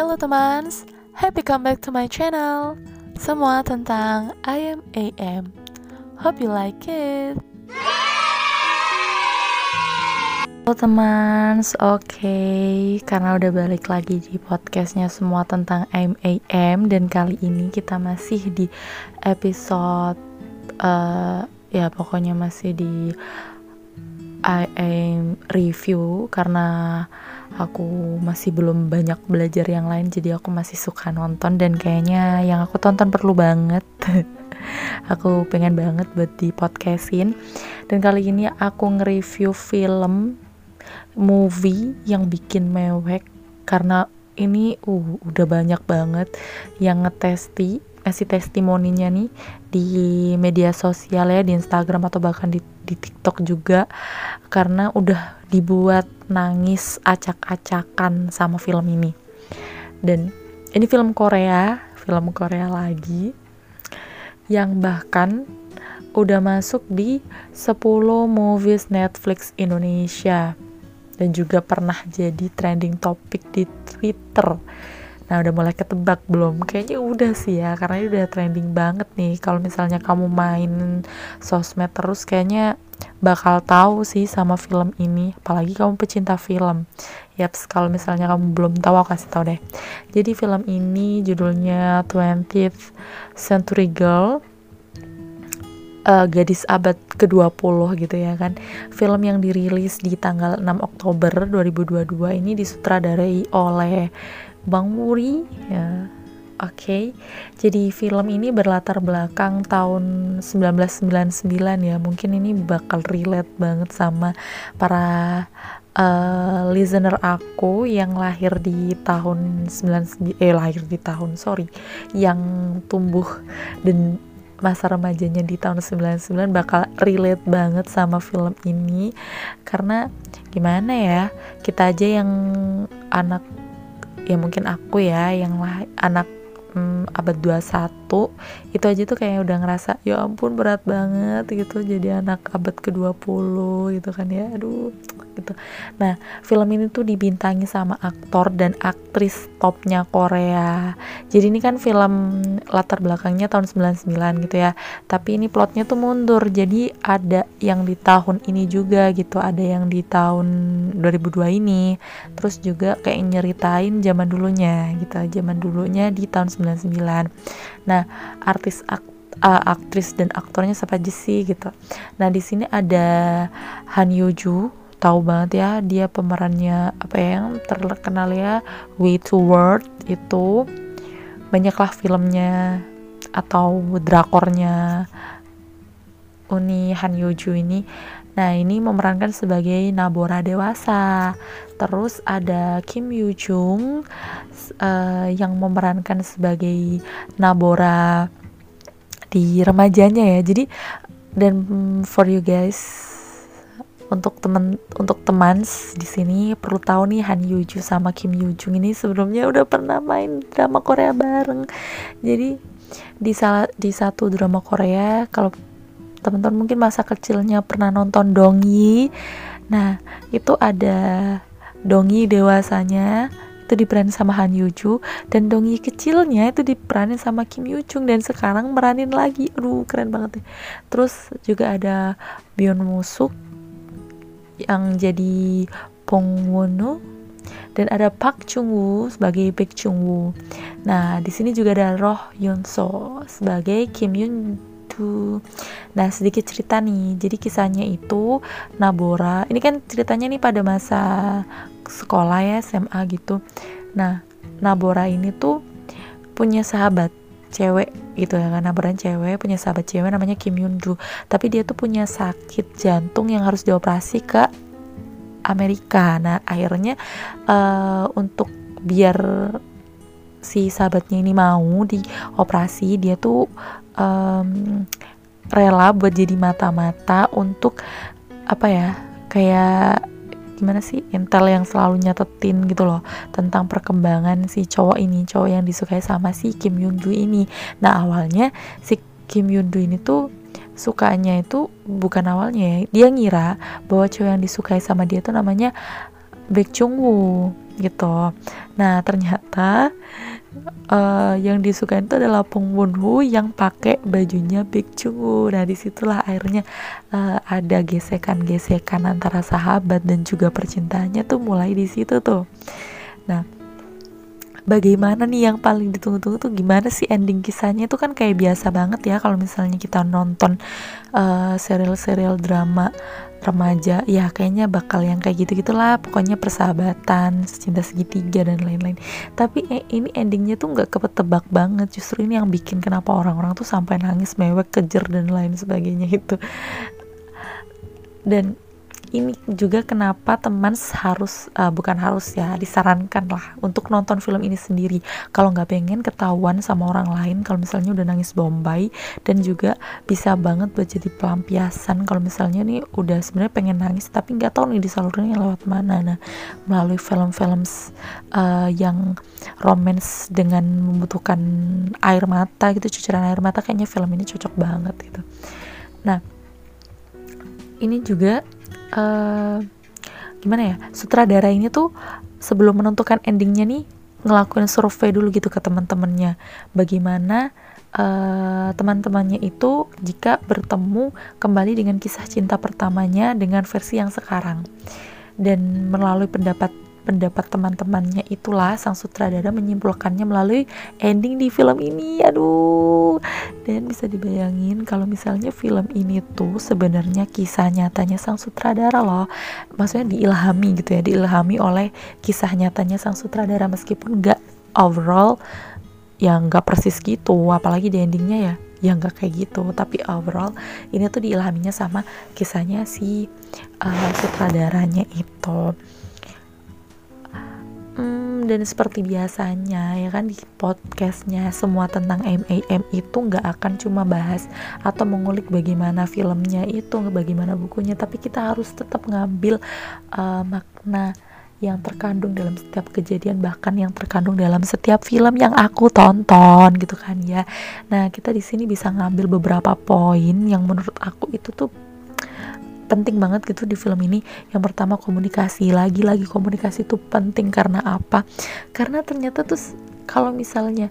Hello teman, happy come back to my channel. Semua tentang I am AM. Hope you like it. Halo teman, oke, okay. karena udah balik lagi di podcastnya semua tentang I am AM dan kali ini kita masih di episode uh, ya pokoknya masih di I am review karena aku masih belum banyak belajar yang lain jadi aku masih suka nonton dan kayaknya yang aku tonton perlu banget. Aku pengen banget buat di podcastin. Dan kali ini aku nge-review film movie yang bikin mewek karena ini uh, udah banyak banget yang ngetesti ngasih testimoninya nih di media sosial ya di Instagram atau bahkan di, di TikTok juga. Karena udah dibuat nangis acak-acakan sama film ini dan ini film Korea film Korea lagi yang bahkan udah masuk di 10 movies Netflix Indonesia dan juga pernah jadi trending topik di Twitter Nah udah mulai ketebak belum? Kayaknya udah sih ya karena ini udah trending banget nih. Kalau misalnya kamu main sosmed terus kayaknya bakal tahu sih sama film ini. Apalagi kamu pecinta film. Yaps, kalau misalnya kamu belum tahu aku kasih tahu deh. Jadi film ini judulnya 20th Century Girl uh, gadis abad ke-20 gitu ya kan. Film yang dirilis di tanggal 6 Oktober 2022 ini disutradarai oleh Bang Wuri ya. Oke. Okay. Jadi film ini berlatar belakang tahun 1999 ya. Mungkin ini bakal relate banget sama para uh, listener aku yang lahir di tahun 99 eh lahir di tahun sorry yang tumbuh dan masa remajanya di tahun 99 bakal relate banget sama film ini karena gimana ya kita aja yang anak ya mungkin aku ya yang lah anak hmm, abad 21 itu aja tuh kayak udah ngerasa ya ampun berat banget gitu. Jadi anak abad ke-20 gitu kan ya. Aduh gitu. Nah film ini tuh dibintangi sama aktor dan aktris topnya Korea. Jadi ini kan film latar belakangnya tahun 99 gitu ya. Tapi ini plotnya tuh mundur. Jadi ada yang di tahun ini juga gitu. Ada yang di tahun 2002 ini. Terus juga kayak nyeritain zaman dulunya gitu. Zaman dulunya di tahun 99 nah artis ak uh, aktris dan aktornya siapa aja sih gitu. Nah di sini ada Han Yoo tahu banget ya dia pemerannya apa ya, yang terkenal ya Way to World itu. Banyaklah filmnya atau drakornya Uni Han Yoo ini Nah, ini memerankan sebagai Nabora dewasa. Terus ada Kim Yoo Jung uh, yang memerankan sebagai Nabora di remajanya ya. Jadi dan for you guys untuk teman untuk teman di sini perlu tahu nih Han Yoo sama Kim Yoo Jung ini sebelumnya udah pernah main drama Korea bareng. Jadi di salah di satu drama Korea kalau teman-teman mungkin masa kecilnya pernah nonton Dongyi. Nah, itu ada Dongyi dewasanya itu diperanin sama Han Yoo dan Dongyi kecilnya itu diperanin sama Kim Yoo Jung dan sekarang meranin lagi. Aduh, keren banget deh. Terus juga ada Byeon Woo Suk yang jadi Pong Wono dan ada Park Chung Woo sebagai Baek Chung Woo. Nah, di sini juga ada Roh Yun So sebagai Kim Yoon Do. Nah, sedikit cerita nih. Jadi kisahnya itu Nabora. Ini kan ceritanya nih pada masa sekolah ya, SMA gitu. Nah, Nabora ini tuh punya sahabat cewek gitu ya karena beran cewek punya sahabat cewek namanya Kim Do tapi dia tuh punya sakit jantung yang harus dioperasi ke Amerika nah akhirnya uh, untuk biar si sahabatnya ini mau dioperasi dia tuh um, rela buat jadi mata-mata untuk apa ya kayak gimana sih intel yang selalu nyatetin gitu loh tentang perkembangan si cowok ini cowok yang disukai sama si Kim Yoon Do ini. Nah awalnya si Kim Yoon Do ini tuh sukanya itu bukan awalnya ya dia ngira bahwa cowok yang disukai sama dia tuh namanya Baek Chung Woo gitu. Nah ternyata uh, yang disukai itu adalah Woo yang pakai bajunya Baek Chung Woo nah di situlah akhirnya uh, ada gesekan-gesekan antara sahabat dan juga percintaannya tuh mulai di situ tuh. Nah bagaimana nih yang paling ditunggu-tunggu tuh? Gimana sih ending kisahnya? Itu kan kayak biasa banget ya kalau misalnya kita nonton uh, serial-serial drama remaja ya kayaknya bakal yang kayak gitu gitulah pokoknya persahabatan cinta segitiga dan lain-lain. Tapi eh, ini endingnya tuh nggak kepetebak banget. Justru ini yang bikin kenapa orang-orang tuh sampai nangis mewek kejer dan lain sebagainya itu. Dan ini juga kenapa teman harus uh, bukan harus ya disarankan lah untuk nonton film ini sendiri. Kalau nggak pengen ketahuan sama orang lain kalau misalnya udah nangis bombay dan juga bisa banget buat jadi pelampiasan. Kalau misalnya nih udah sebenarnya pengen nangis tapi nggak tahu nih disalurnya lewat mana. Nah melalui film-film uh, yang romance dengan membutuhkan air mata gitu cucuran air mata kayaknya film ini cocok banget gitu. Nah ini juga uh, gimana ya? Sutradara ini tuh sebelum menentukan endingnya nih ngelakuin survei dulu gitu ke teman-temannya. Bagaimana uh, teman-temannya itu jika bertemu kembali dengan kisah cinta pertamanya dengan versi yang sekarang. Dan melalui pendapat pendapat teman-temannya itulah sang sutradara menyimpulkannya melalui ending di film ini. Aduh. Dan bisa dibayangin kalau misalnya film ini tuh sebenarnya kisah nyatanya sang sutradara loh. Maksudnya diilhami gitu ya diilhami oleh kisah nyatanya sang sutradara meskipun gak overall yang gak persis gitu. Apalagi di endingnya ya yang gak kayak gitu. Tapi overall ini tuh diilhaminya sama kisahnya si uh, sutradaranya itu dan seperti biasanya ya kan di podcastnya semua tentang MAM itu nggak akan cuma bahas atau mengulik bagaimana filmnya itu, bagaimana bukunya, tapi kita harus tetap ngambil uh, makna yang terkandung dalam setiap kejadian bahkan yang terkandung dalam setiap film yang aku tonton gitu kan ya. Nah, kita di sini bisa ngambil beberapa poin yang menurut aku itu tuh penting banget gitu di film ini. Yang pertama komunikasi. Lagi-lagi komunikasi itu penting karena apa? Karena ternyata tuh kalau misalnya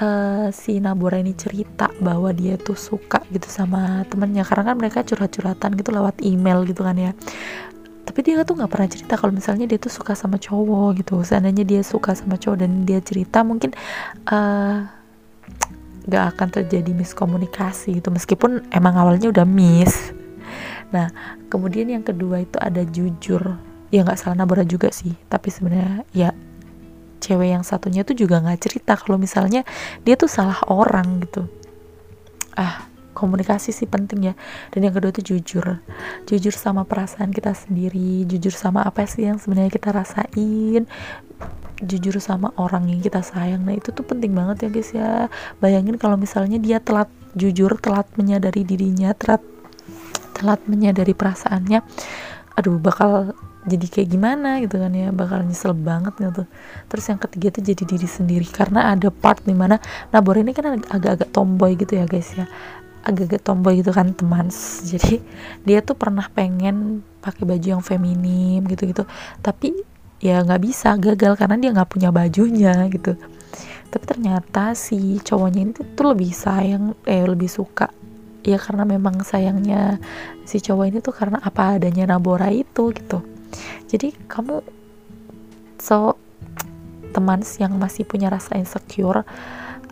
uh, si Nabora ini cerita bahwa dia tuh suka gitu sama temennya. Karena kan mereka curhat-curhatan gitu lewat email gitu kan ya. Tapi dia tuh nggak pernah cerita kalau misalnya dia tuh suka sama cowok gitu. Seandainya dia suka sama cowok dan dia cerita mungkin uh, gak akan terjadi miskomunikasi gitu. Meskipun emang awalnya udah miss Nah, kemudian yang kedua itu ada jujur. Ya nggak salah Nabora juga sih, tapi sebenarnya ya cewek yang satunya tuh juga nggak cerita kalau misalnya dia tuh salah orang gitu. Ah, komunikasi sih penting ya. Dan yang kedua itu jujur. Jujur sama perasaan kita sendiri, jujur sama apa sih yang sebenarnya kita rasain, jujur sama orang yang kita sayang nah itu tuh penting banget ya guys ya bayangin kalau misalnya dia telat jujur telat menyadari dirinya telat telat menyadari perasaannya. Aduh bakal jadi kayak gimana gitu kan ya bakal nyesel banget gitu. Terus yang ketiga itu jadi diri sendiri karena ada part di mana Nabor ini kan agak-agak tomboy gitu ya guys ya. Agak-agak tomboy gitu kan teman. Jadi dia tuh pernah pengen pakai baju yang feminim gitu-gitu tapi ya nggak bisa gagal karena dia nggak punya bajunya gitu. Tapi ternyata si cowoknya itu tuh lebih sayang eh lebih suka ya karena memang sayangnya si cowok ini tuh karena apa adanya Nabora itu gitu. Jadi kamu so teman yang masih punya rasa insecure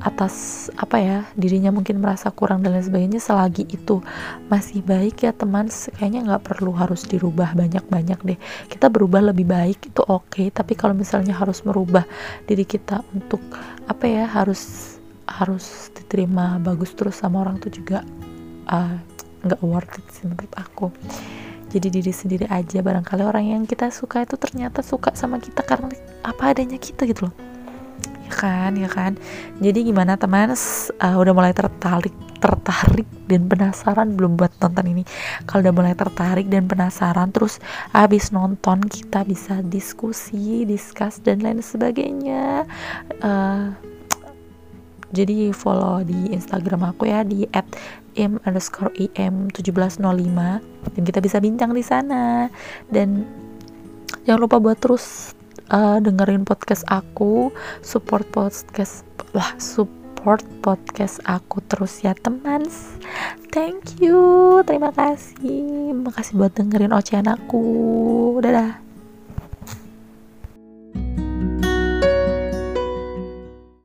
atas apa ya dirinya mungkin merasa kurang dan lain sebagainya selagi itu masih baik ya teman kayaknya nggak perlu harus dirubah banyak-banyak deh. Kita berubah lebih baik itu oke. Okay, tapi kalau misalnya harus merubah diri kita untuk apa ya harus harus diterima bagus terus sama orang tuh juga nggak uh, worth it sih menurut aku. Jadi diri sendiri aja barangkali orang yang kita suka itu ternyata suka sama kita karena apa adanya kita gitu loh. Ya kan ya kan? Jadi gimana teman? Uh, udah mulai tertarik tertarik dan penasaran belum buat nonton ini? Kalau udah mulai tertarik dan penasaran terus habis nonton kita bisa diskusi discuss dan lain sebagainya. Uh, jadi follow di Instagram aku ya di im underscore im 1705 dan kita bisa bincang di sana. Dan jangan lupa buat terus uh, dengerin podcast aku. Support podcast lah support podcast aku terus ya teman. Thank you. Terima kasih. Makasih buat dengerin ocehan aku. Dadah